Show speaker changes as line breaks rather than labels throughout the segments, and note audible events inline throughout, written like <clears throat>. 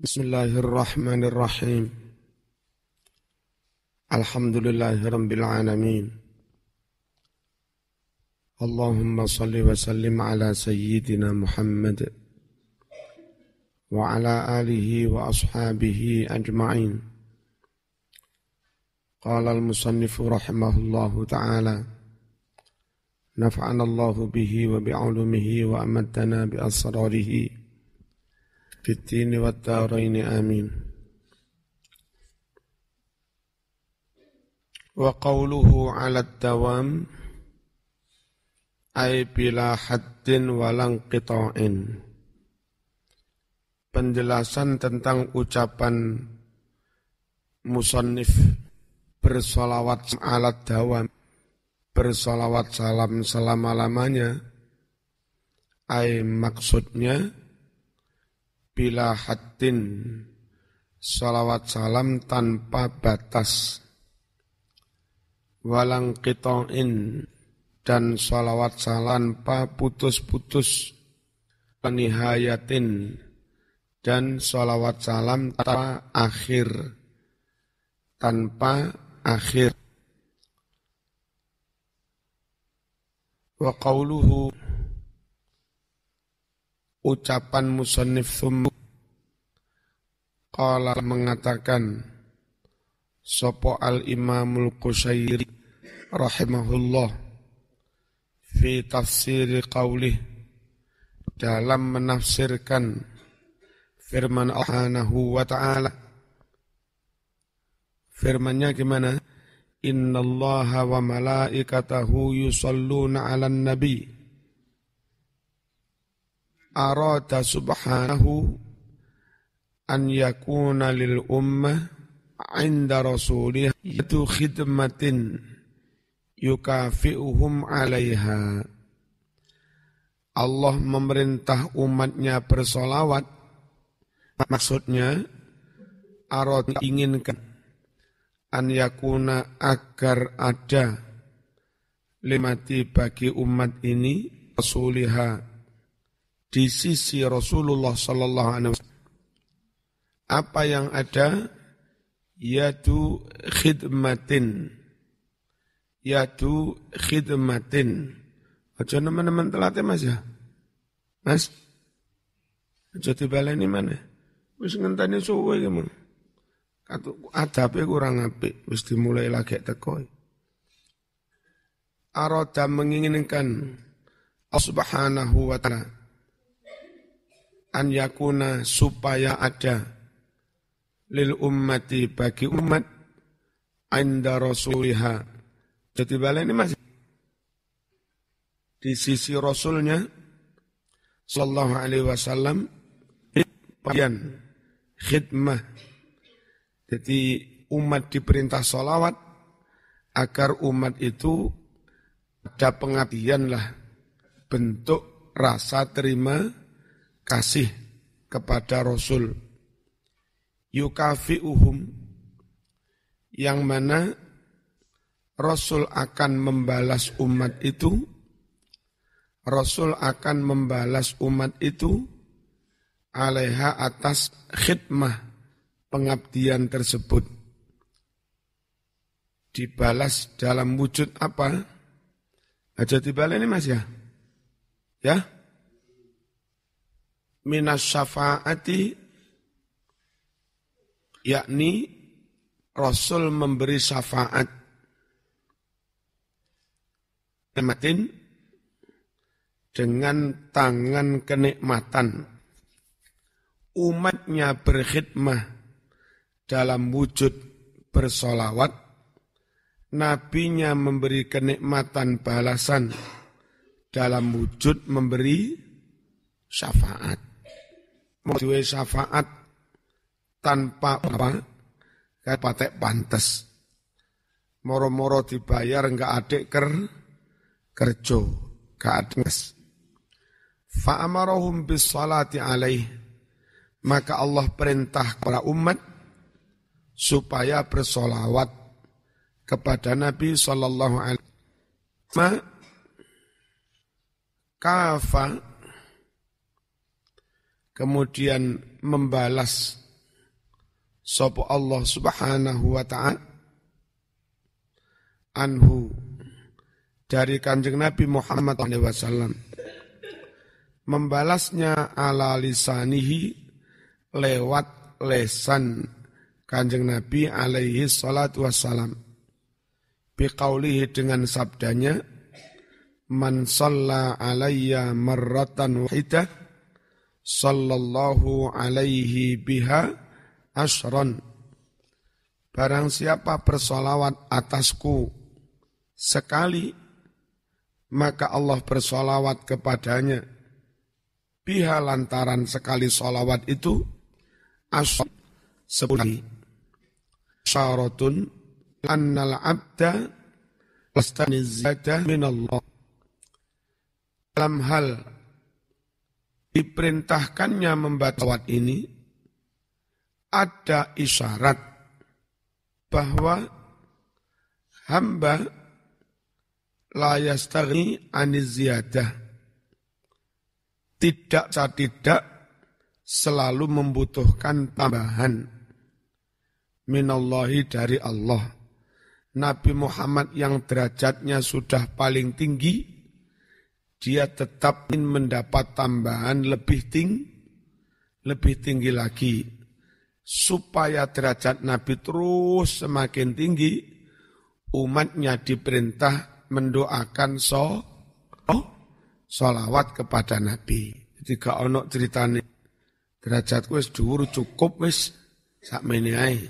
بسم الله الرحمن الرحيم. الحمد لله رب العالمين. اللهم صل وسلم على سيدنا محمد وعلى آله وأصحابه أجمعين. قال المصنف رحمه الله تعالى نفعنا الله به وبعلمه وأمدنا بأسراره. في الدين والدارين آمين وقوله على الدوام أي بلا حد ولا انقطاع penjelasan tentang ucapan musannif bersolawat alat dawam bersolawat salam selama-lamanya ay maksudnya bila haddin salawat salam tanpa batas. Walang qita'in dan salawat salam tanpa putus-putus. Penihayatin dan salawat salam tanpa akhir. Tanpa akhir. Wa qawluhu ucapan musannif thumma qala mengatakan sopo al imamul qusairi rahimahullah fi tafsir qawlih dalam menafsirkan firman Allah wa ta'ala. Firmannya gimana? Inna Allah wa malaikatahu yusalluna ala nabi arada subhanahu an yakuna lil ummah inda rasulih itu khidmatin yukafi'uhum alaiha Allah memerintah umatnya bersolawat. Maksudnya arad inginkan an yakuna agar ada limati bagi umat ini rasuliha di sisi Rasulullah Sallallahu Alaihi Wasallam. Apa yang ada? Yaitu khidmatin. Yaitu khidmatin. Aja teman-teman telat mas ya? Mas? Aja dibaleni mana? Wis ngenteni suwe ki mun katu adabe kurang apik wis dimulai lagi teko. Aroda menginginkan Allah Subhanahu wa taala an yakuna supaya ada lil ummati bagi umat anda rasuliha. Jadi bala ini masih di sisi rasulnya sallallahu alaihi wasallam bagian khidmah. Jadi umat diperintah salawat agar umat itu ada pengabdian lah bentuk rasa terima kasih kepada Rasul yukafi'uhum yang mana Rasul akan membalas umat itu Rasul akan membalas umat itu alaiha atas khidmah pengabdian tersebut dibalas dalam wujud apa? Aja dibalas ini mas ya? Ya? Minas syafaati yakni Rasul memberi syafaat. Nikmatin dengan tangan kenikmatan. Umatnya berkhidmah dalam wujud bersolawat. Nabinya memberi kenikmatan balasan dalam wujud memberi syafaat duwe syafaat tanpa apa? Kayak patek pantes. Moro-moro dibayar enggak adik ker kerjo gak adek fa'amarahum bis salati alaih. Maka Allah perintah kepada umat supaya bersolawat kepada Nabi Sallallahu Alaihi Wasallam. Kemudian membalas sapa Allah Subhanahu wa taala anhu dari Kanjeng Nabi Muhammad SAW membalasnya ala lisanihi lewat lesan Kanjeng Nabi alaihi salatu wassalam. Biqaulihi dengan sabdanya man salla alayya marratan wahidah sallallahu alaihi biha asron. Barang siapa bersolawat atasku sekali, maka Allah bersolawat kepadanya. Biha lantaran sekali solawat itu, asron sepuluh. Syaratun annal abda lastani zada minallah. Dalam hal diperintahkannya membaca ini, ada isyarat bahwa hamba la yastaghi aniziyadah. Tidak tidak selalu membutuhkan tambahan minallahi dari Allah. Nabi Muhammad yang derajatnya sudah paling tinggi, dia tetap ingin mendapat tambahan lebih tinggi, lebih tinggi lagi supaya derajat Nabi terus semakin tinggi, umatnya diperintah mendoakan so, oh, solawat kepada Nabi. Jadi gak ono ceritane derajat wis dhuwur cukup wis sak ae.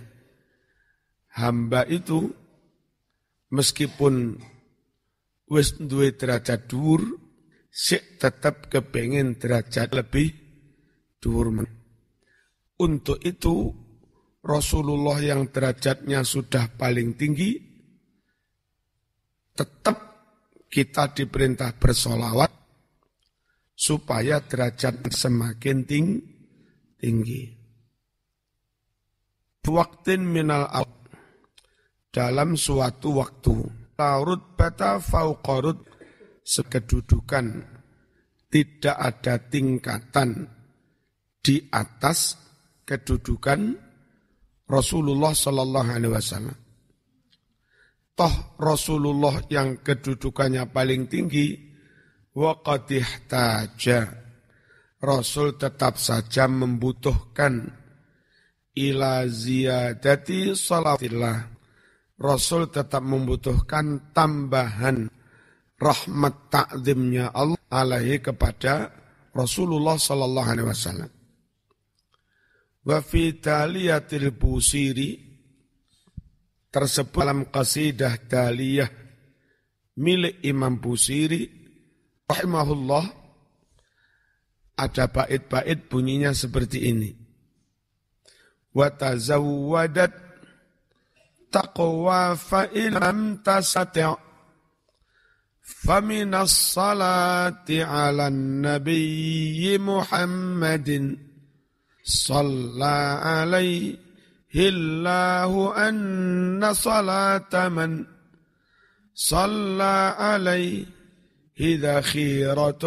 Hamba itu meskipun wis duwe derajat dhuwur sik tetap kepengen derajat lebih dhuwur untuk itu Rasulullah yang derajatnya sudah paling tinggi tetap kita diperintah bersolawat supaya derajat semakin ting tinggi. Waktin minal al dalam suatu waktu laurut bata fauqarut sekedudukan tidak ada tingkatan di atas kedudukan Rasulullah Sallallahu Alaihi Wasallam. Toh Rasulullah yang kedudukannya paling tinggi, waqadih taja. Rasul tetap saja membutuhkan ila ziyadati salatillah. Rasul tetap membutuhkan tambahan rahmat takzimnya Allah alaihi kepada Rasulullah sallallahu alaihi wasallam. Wa fi taliyatil busiri tersebut dalam qasidah taliyah milik Imam Busiri rahimahullah ada bait-bait bunyinya seperti ini. Wa tazawwadat taqwa fa ilam tasati' فمن الصلاة على النبي محمد صلى عليه الله أن صلاة من صلى عليه ذخيرة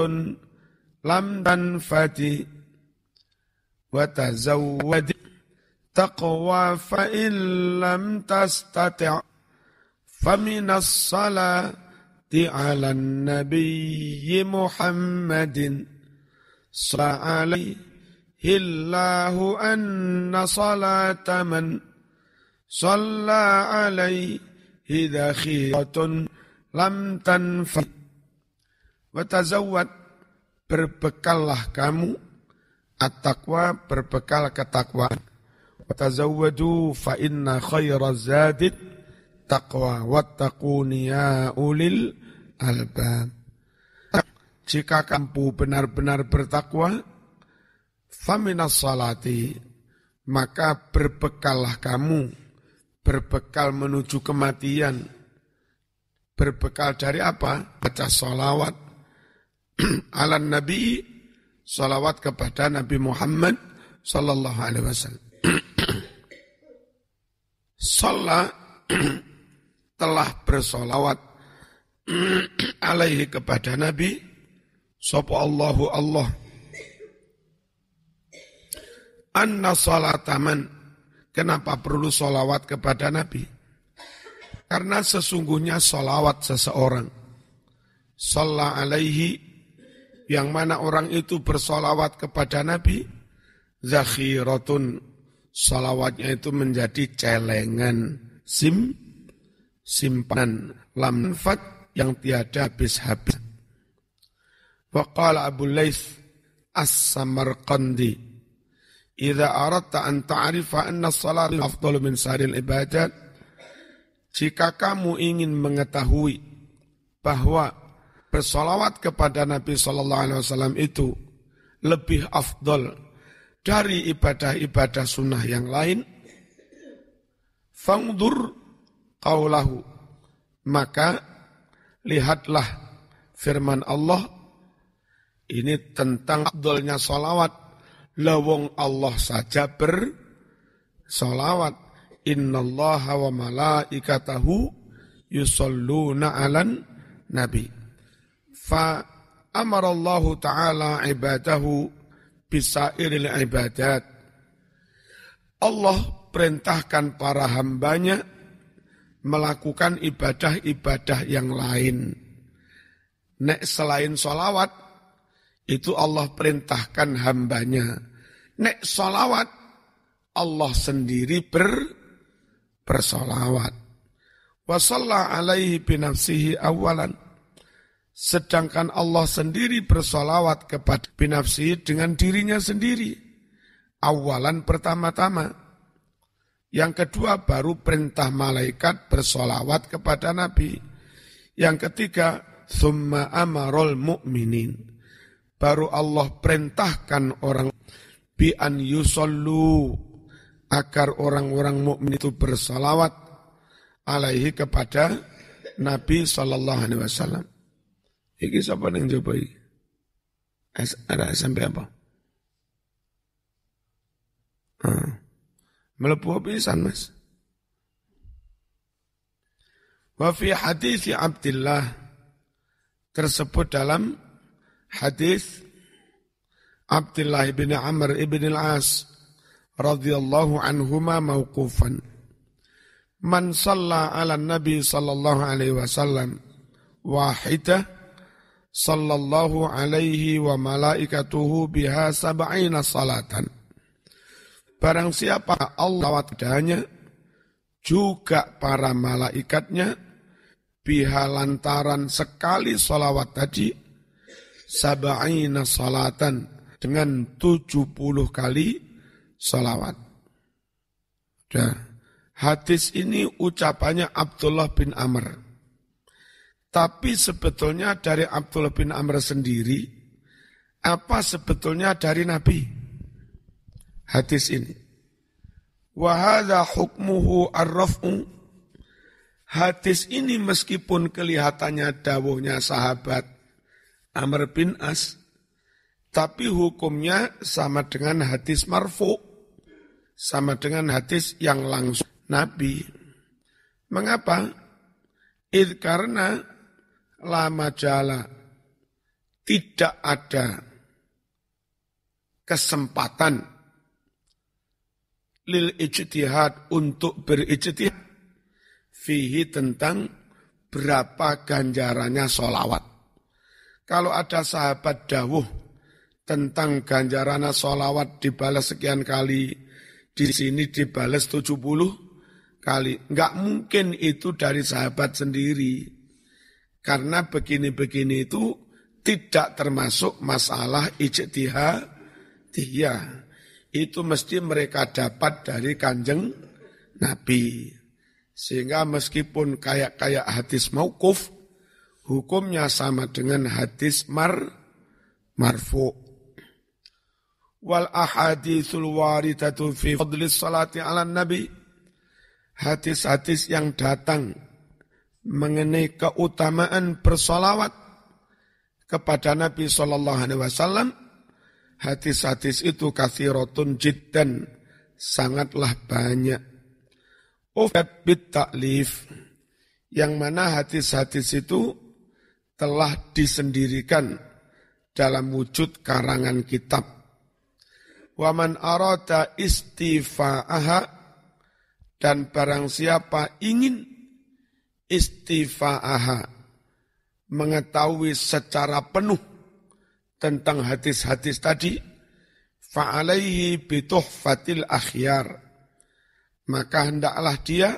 لم تنفت وتزود تقوى فإن لم تستطع فمن الصلاة على النبي محمد صلى عليه الله أن صلاة من صلى عليه ذخيرة لم تنفع وتزود berbekallah kamu at-taqwa berbekal ketakwaan watazawwadu fa inna khaira zadid taqwa wattaquni ya ulil albab jika kamu benar-benar bertakwa Faminas salati, maka berbekallah kamu, berbekal menuju kematian. Berbekal dari apa? Baca salawat. <clears throat> ala Nabi, salawat kepada Nabi Muhammad sallallahu alaihi wasallam. <clears throat> Salat <clears throat> telah bersolawat <clears throat> alaihi kepada Nabi, Sopo Allahu Allah anna salataman kenapa perlu solawat kepada Nabi? Karena sesungguhnya solawat seseorang. Sallallahu alaihi yang mana orang itu bersolawat kepada Nabi. Zakhiratun. Solawatnya itu menjadi celengan. Sim. Simpanan. Lamfat yang tiada habis-habis. Waqala Abu Laith As-Samarqandi Idza aradta an ta'rifa anna salat afdalu min saril ibadat jika kamu ingin mengetahui bahwa bersolawat kepada Nabi Shallallahu Alaihi Wasallam itu lebih afdol dari ibadah-ibadah sunnah yang lain, fangdur kaulahu maka lihatlah firman Allah ini tentang afdolnya solawat Lawong Allah saja bersolawat. Innallaha wa malaikatahu yusalluna alan nabi. Fa amarallahu ta'ala ibadahu bisairil ibadat. Allah perintahkan para hambanya melakukan ibadah-ibadah yang lain. Nek selain solawat, itu Allah perintahkan hambanya Nek solawat, Allah sendiri ber, bersolawat. Wasalla alaihi binafsihi awalan. Sedangkan Allah sendiri bersolawat kepada binafsihi dengan dirinya sendiri. Awalan pertama-tama. Yang kedua baru perintah malaikat bersolawat kepada Nabi. Yang ketiga, summa amarul mu'minin. Baru Allah perintahkan orang bi an yusallu agar orang-orang mukmin itu bersalawat alaihi kepada Nabi sallallahu alaihi wasallam. Iki sapa ning coba iki? Ada sampai apa? Ah. Melepuh pisan mas. Wa fi hadis Abdullah tersebut dalam hadis Abdullah bin Amr ibn al-As radhiyallahu anhuma mauqufan. Man salla ala Nabi sallallahu alaihi wasallam wahidah sallallahu alaihi wa malaikatuhu biha sab'ina salatan. Barang siapa Allah wadahnya juga para malaikatnya biha lantaran sekali salawat tadi sab'ina salatan dengan 70 kali salawat. Nah, hadis ini ucapannya Abdullah bin Amr. Tapi sebetulnya dari Abdullah bin Amr sendiri, apa sebetulnya dari Nabi? Hadis ini. Wahada hukmuhu arraf'u. Hadis ini meskipun kelihatannya dawuhnya sahabat Amr bin As, tapi hukumnya sama dengan hadis marfu, sama dengan hadis yang langsung Nabi. Mengapa? Itu karena lama jala tidak ada kesempatan lil ijtihad untuk berijtihad fihi tentang berapa ganjarannya solawat. Kalau ada sahabat dawuh tentang ganjaran solawat dibalas sekian kali, di sini dibalas 70 kali. Enggak mungkin itu dari sahabat sendiri. Karena begini-begini itu tidak termasuk masalah ijtihad. Itu mesti mereka dapat dari kanjeng Nabi. Sehingga meskipun kayak-kayak hadis maukuf, hukumnya sama dengan hadis mar marfu' wal ahaditsul waridatu fi fadli salati ala nabi hadis-hadis yang datang mengenai keutamaan bersolawat kepada Nabi Shallallahu Alaihi Wasallam hadis-hadis itu kathiratun jiddan sangatlah banyak. Ufat bit taklif yang mana hadis-hadis itu telah disendirikan dalam wujud karangan kitab. Waman arata istifa'aha Dan barang siapa ingin istifa'aha, mengetahui secara penuh tentang hadis-hadis tadi, fa'alaihi bituhfatil akhyar. Maka hendaklah dia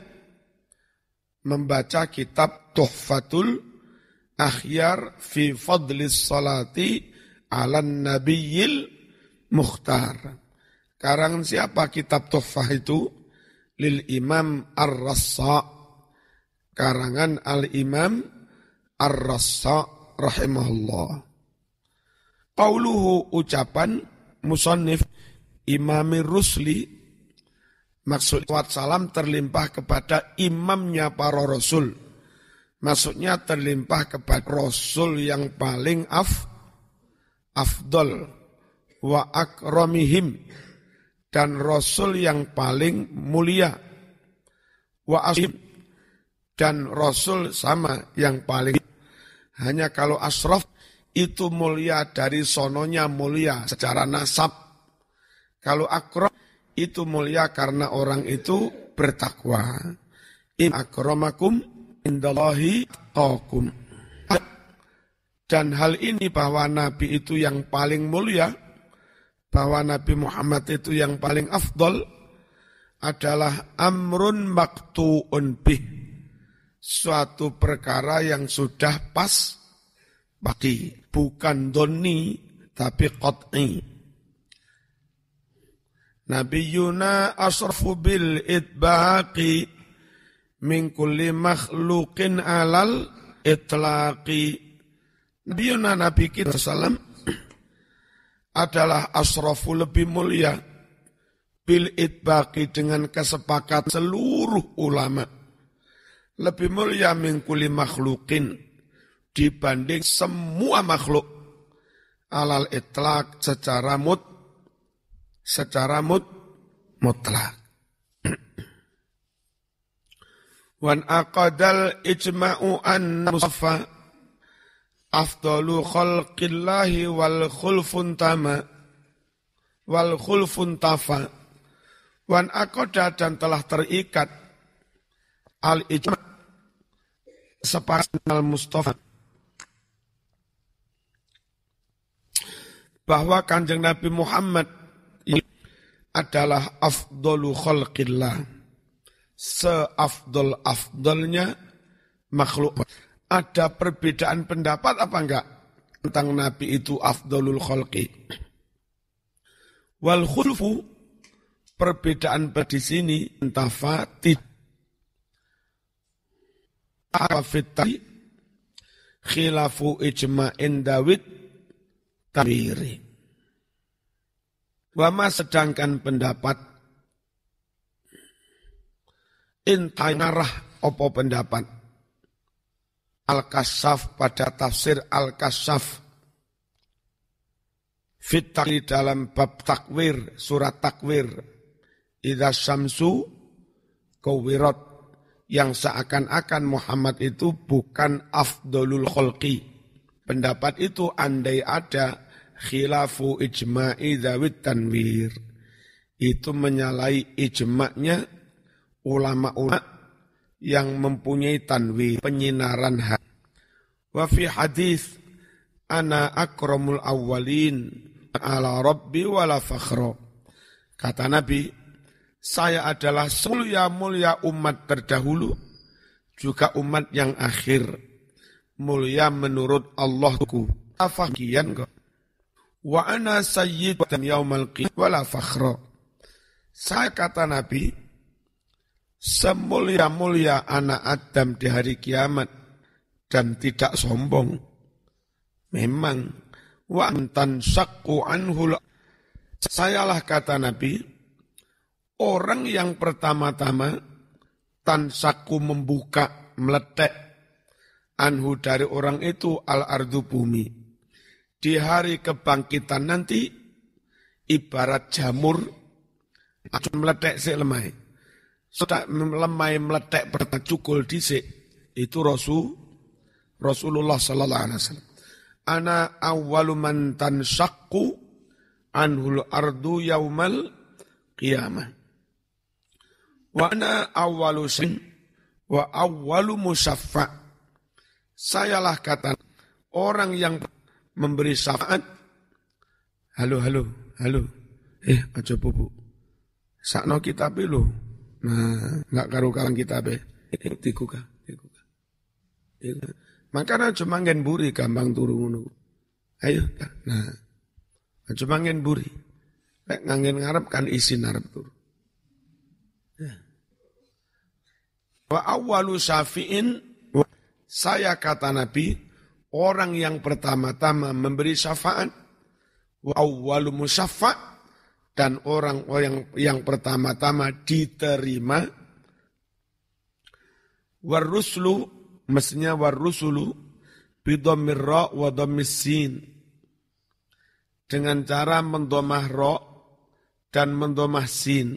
membaca kitab Tuhfatul Akhyar fi fadlis salati ala nabiyil mukhtar. Karangan siapa kitab Tuhfah itu? Lil Imam Ar-Rassa. Karangan Al-Imam Ar-Rassa rahimahullah. Qauluhu ucapan musannif Imami Rusli maksud kuat salam terlimpah kepada imamnya para rasul. Maksudnya terlimpah kepada rasul yang paling af afdol wa akramihim dan rasul yang paling mulia wa asim dan rasul sama yang paling hanya kalau asraf itu mulia dari sononya mulia secara nasab. Kalau akram itu mulia karena orang itu bertakwa. In akramakum indallahi taqum dan hal ini bahwa nabi itu yang paling mulia bahwa Nabi Muhammad itu yang paling afdol adalah amrun maktuun bih. Suatu perkara yang sudah pas bagi. Bukan doni, tapi qat'i. Nabi Yuna asrafu bil itbaqi min kulli makhluqin alal itlaqi. Nabi Yuna Nabi kita salam adalah asrafu lebih mulia bil itbaqi dengan kesepakat seluruh ulama lebih mulia mingkuli makhlukin dibanding semua makhluk. Alal itlak secara mut secara mut mutlak. <clears throat> Wan aqadal ijma'u an musafa afdalu khalqillahi wal khulfun tama wal khulfun tafa. Wan akoda dan telah terikat al ijma sepakat al mustafa bahwa kanjeng Nabi Muhammad adalah afdalu khalqillah seafdol afdolnya makhluk ada perbedaan pendapat apa enggak tentang Nabi itu afdolul khalqi. Wal khulfu perbedaan di sini afitati khilafu ijma'in Dawid tabiri. Wama sedangkan pendapat intainarah opo pendapat Al-Kasaf pada tafsir Al-Kasaf. Fitri dalam bab takwir, surat takwir. Ida syamsu kawirat yang seakan-akan Muhammad itu bukan afdolul kholqi. Pendapat itu andai ada khilafu ijma'i dawid tanwir. Itu menyalai ijma'nya ulama-ulama yang mempunyai tanwir, penyinaran hati. Wa fi hadis ana akramul awwalin ala rabbi wala fakhra. Kata Nabi, saya adalah mulia-mulia umat terdahulu, juga umat yang akhir. Mulia menurut Allahku. Afakian kok. Wa ana sayyid dan yaumal wala fakhra. Saya kata Nabi, semulia-mulia anak Adam di hari kiamat, dan tidak sombong. Memang wa antan sakku anhul sayalah kata Nabi orang yang pertama-tama tansaku membuka meletek anhu dari orang itu al ardu bumi di hari kebangkitan nanti ibarat jamur akan meletek selemai sudah lemai meletek bercukul disik itu Rasul Rasulullah sallallahu alaihi wasallam. Ana awwalu man tanshaqqu anhul ardu yaumal qiyamah. Wa ana awwalu sin wa awwalu musaffa. Sayalah kata orang yang memberi syafaat. Halo, halo, halo. Eh, aja bubu. Sakno kita pilu. Nah, enggak karu kalang kita be. Tikuka, tikuka. Makanya cuma ngen buri gampang turu ngono. Ayo, nah. Cuma ngen buri. Lek ngangen ngarep kan isi ngarep turu. Ya. Wa awalu syafi'in saya kata Nabi orang yang pertama-tama memberi syafaat wa musaffa' dan orang yang yang pertama-tama diterima. Waruslu mestinya warusulu bidomir ra wa dengan cara mendomah ro dan mendomah sin.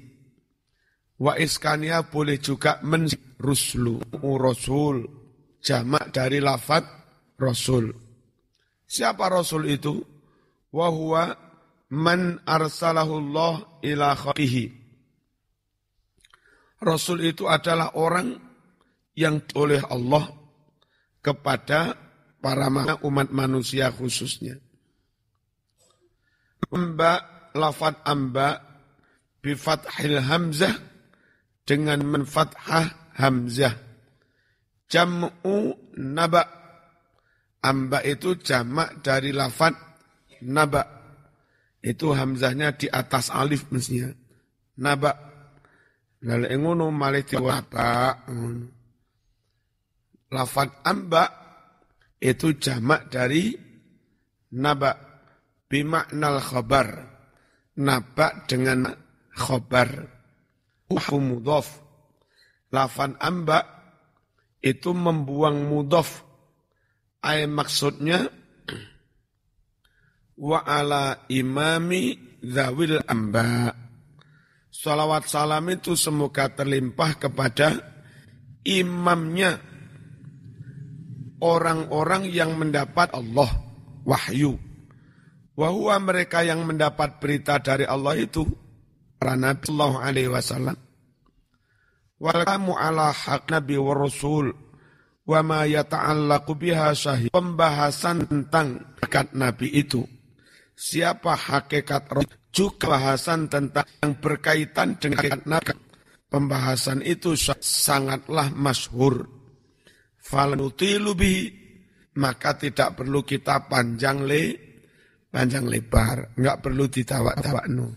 Wa iskania boleh juga men ruslu rasul jamak dari lafat rasul siapa rasul itu wahwa man arsalahullah ila khalqihi. Rasul itu adalah orang yang oleh Allah kepada para umat manusia khususnya. Amba lafat amba bifathil hamzah dengan menfathah hamzah. Jam'u naba. Amba itu jamak dari lafat naba itu hamzahnya di atas alif mestinya. Naba. Lalu ngono malih diwaba. Lafat amba itu jamak dari naba bimaknal khabar. Naba dengan khabar. Uhu mudhof. Lafan amba itu membuang mudhof. Ay maksudnya wa ala imami zawil amba. Salawat salam itu semoga terlimpah kepada imamnya orang-orang yang mendapat Allah wahyu. Wahua mereka yang mendapat berita dari Allah itu para Nabi Sallallahu Alaihi Wasallam. Walamu ala hak Nabi wa Rasul wa ma yata'allaqu biha syahid. Pembahasan tentang dekat Nabi itu siapa hakikat roh juga bahasan tentang yang berkaitan dengan nabi. Pembahasan itu sangatlah masyhur. Falnutilu bihi maka tidak perlu kita panjang le panjang lebar, enggak perlu ditawa-tawa no.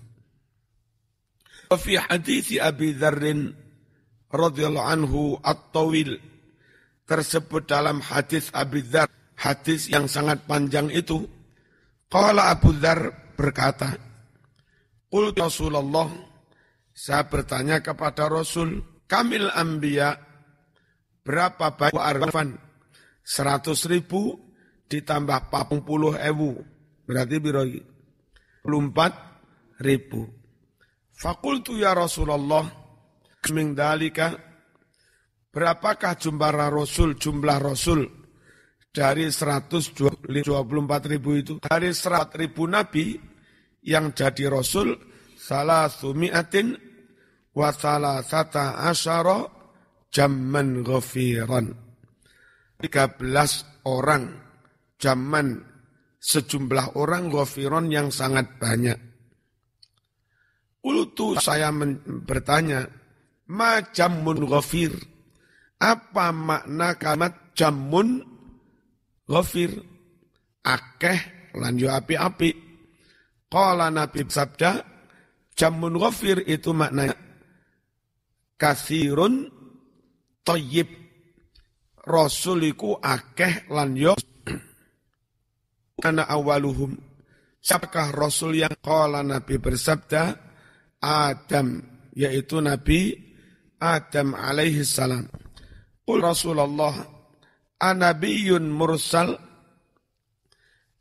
Fi hadis Abi Dzarrin radhiyallahu anhu at-tawil tersebut dalam hadis Abi Dzar, hadis yang sangat panjang itu Qala Abu Dhar berkata, Qul Rasulullah, saya bertanya kepada Rasul, Kamil Ambiya, berapa banyak arfan? Seratus ribu ditambah papung puluh ewu. Berarti birogi. Empat ribu. Fakultu ya Rasulullah, Keming dalika, berapakah jumlah Rasul, jumlah Rasul dari 124 ribu itu, dari 100 ribu nabi yang jadi rasul, salah sumiatin wa salah sata asyara jaman ghafiran. 13 orang zaman sejumlah orang ghafiron yang sangat banyak. Ulutu saya bertanya, ma jamun ghafir? Apa makna kalimat jamun? Ghafir. Akeh lan yo api-api. Qala nabi sabda jamun ghafir itu maknanya kasirun toyib rasuliku akeh lan yo <clears throat> karena awaluhum. Siapakah rasul yang qala nabi bersabda? Adam yaitu nabi Adam alaihi salam Rasulullah anabiyun mursal.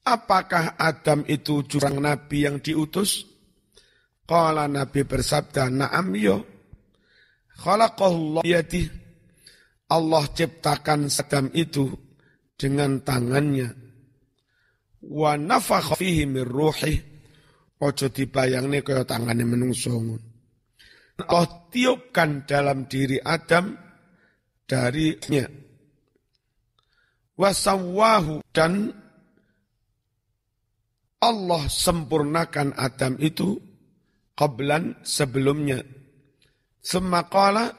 Apakah Adam itu jurang nabi yang diutus? Qala nabi bersabda na'am yo khalaqahullah yadi Allah ciptakan Adam itu dengan tangannya. Wa nafakha fihi min ruhi. Ojo dibayangne kaya tangane menungso. Allah tiupkan dalam diri Adam darinya. Wasawahu dan Allah sempurnakan Adam itu qablan sebelumnya. Semakala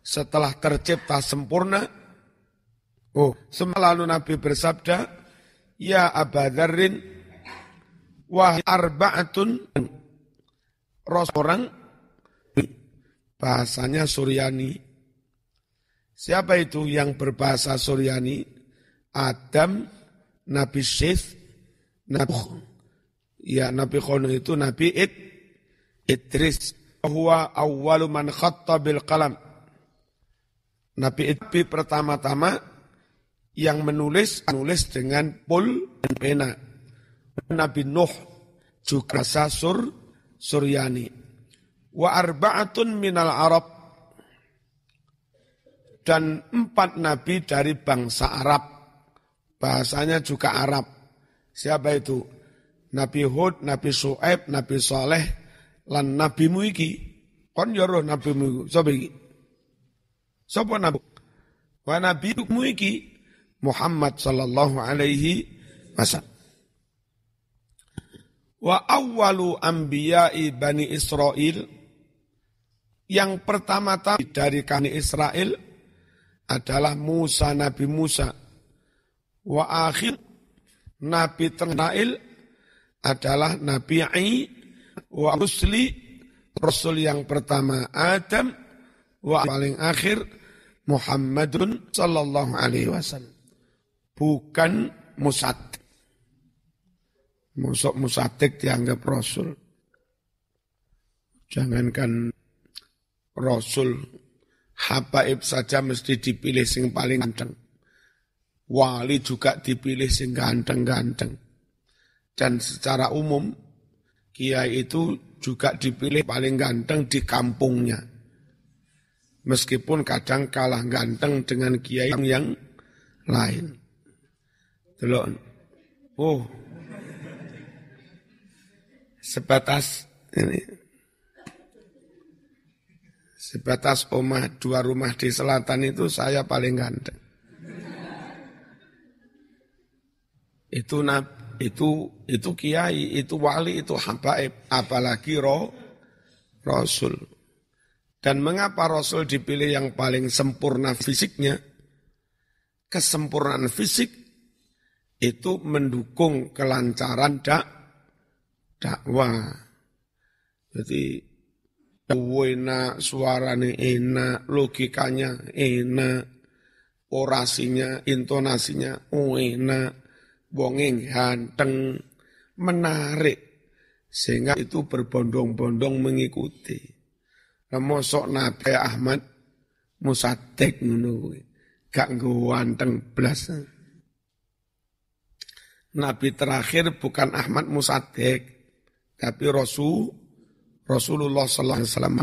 setelah tercipta sempurna, oh, lalu Nabi bersabda, Ya Abadharin, wah arba'atun, orang bahasanya Suryani. Siapa itu yang berbahasa Suryani? Adam, Nabi Syith, Nabi Ya Nabi Khono itu Nabi Id, Idris. Huwa awwalu man khatta bil qalam. Nabi Idris pertama-tama yang menulis, menulis dengan pul dan pena. Nabi Nuh juga Sasur Suryani wa arba'atun minal Arab dan empat nabi dari bangsa Arab. Bahasanya juga Arab. Siapa itu? Nabi Hud, Nabi Su'aib, Nabi Saleh, lan Nabi Muiki. Kon yoro ya Nabi Muiki. Siapa iki? Siapa Nabi? Wa Nabi Muiki Muhammad sallallahu alaihi wasallam. Wa awwalu anbiya'i Bani Israel yang pertama-tama dari kami Israel adalah Musa, Nabi Musa. Wa akhir Nabi Ternail adalah Nabi Ai wa Rusli, Rasul yang pertama Adam, wa paling akhir Muhammadun sallallahu alaihi wasallam. Bukan Musad. Musok musatik dianggap Rasul. Jangankan Rasul habaib saja mesti dipilih sing paling ganteng. Wali juga dipilih sing ganteng-ganteng. Dan secara umum kiai itu juga dipilih paling ganteng di kampungnya. Meskipun kadang kalah ganteng dengan kiai yang lain. Delok. Oh. Sebatas ini Sebatas omah dua rumah di selatan itu saya paling ganteng. Itu nab, itu itu kiai, itu wali, itu habaib, apalagi roh rasul. Dan mengapa rasul dipilih yang paling sempurna fisiknya? Kesempurnaan fisik itu mendukung kelancaran dak dakwah. Jadi enak, suaranya enak, logikanya enak, orasinya, intonasinya oh enak, wongeng ganteng, menarik. Sehingga itu berbondong-bondong mengikuti. Mosok Nabi Ahmad musatek ngono gak ganteng blas. Nabi terakhir bukan Ahmad Musadek, tapi Rasul Rasulullah sallallahu alaihi wasallam